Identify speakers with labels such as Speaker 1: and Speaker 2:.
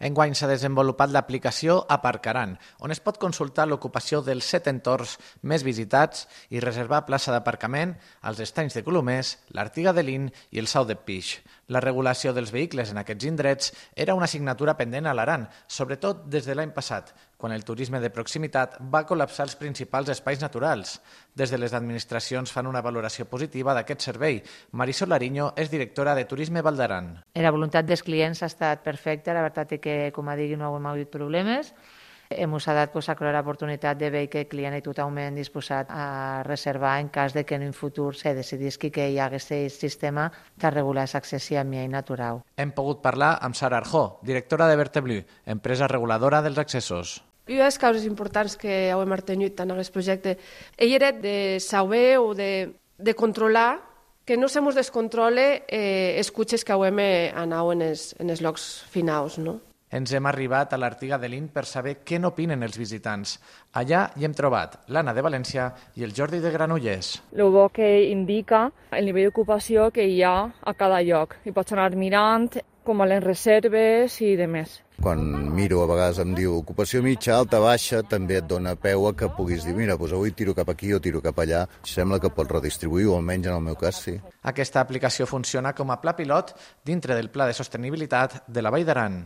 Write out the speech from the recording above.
Speaker 1: Enguany s'ha desenvolupat l'aplicació Aparcaran, on es pot consultar l'ocupació dels set entorns més visitats i reservar plaça d'aparcament als estanys de Colomers, l'Artiga de Lin i el Sau de Pix. La regulació dels vehicles en aquests indrets era una assignatura pendent a l'Aran, sobretot des de l'any passat, quan el turisme de proximitat va col·lapsar els principals espais naturals. Des de les administracions fan una valoració positiva d'aquest servei. Marisol Lariño és directora de Turisme Val d'Aran.
Speaker 2: La voluntat dels clients ha estat perfecta, la veritat és que, com a digui, no hem hagut problemes. Hem usat pues, a l'oportunitat de veure que el client és totalment disposat a reservar en cas de que en un futur se decidís que hi hagués aquest sistema de regular l'accés a mi natural.
Speaker 1: Hem pogut parlar amb Sara Arjó, directora de Verteblu, empresa reguladora dels accessos.
Speaker 3: I les causes importants que hem mantingut en aquest projecte ell era de saber o de, de controlar que no se mos descontrole eh, els cotxes que hem anat en els, en els llocs finals, no?
Speaker 1: Ens hem arribat a l'Artiga de l'Inn per saber què n'opinen els visitants. Allà hi hem trobat l'Anna de València i el Jordi de Granollers.
Speaker 4: El bo que indica el nivell d'ocupació que hi ha a cada lloc. I pots anar mirant com a les reserves i de més.
Speaker 5: Quan miro, a vegades em diu ocupació mitja, alta, baixa, també et dona peu a que puguis dir, mira, doncs avui tiro cap aquí o tiro cap allà. Sembla que pot redistribuir, o almenys en el meu cas sí.
Speaker 1: Aquesta aplicació funciona com a pla pilot dintre del Pla de Sostenibilitat de la Vall d'Aran.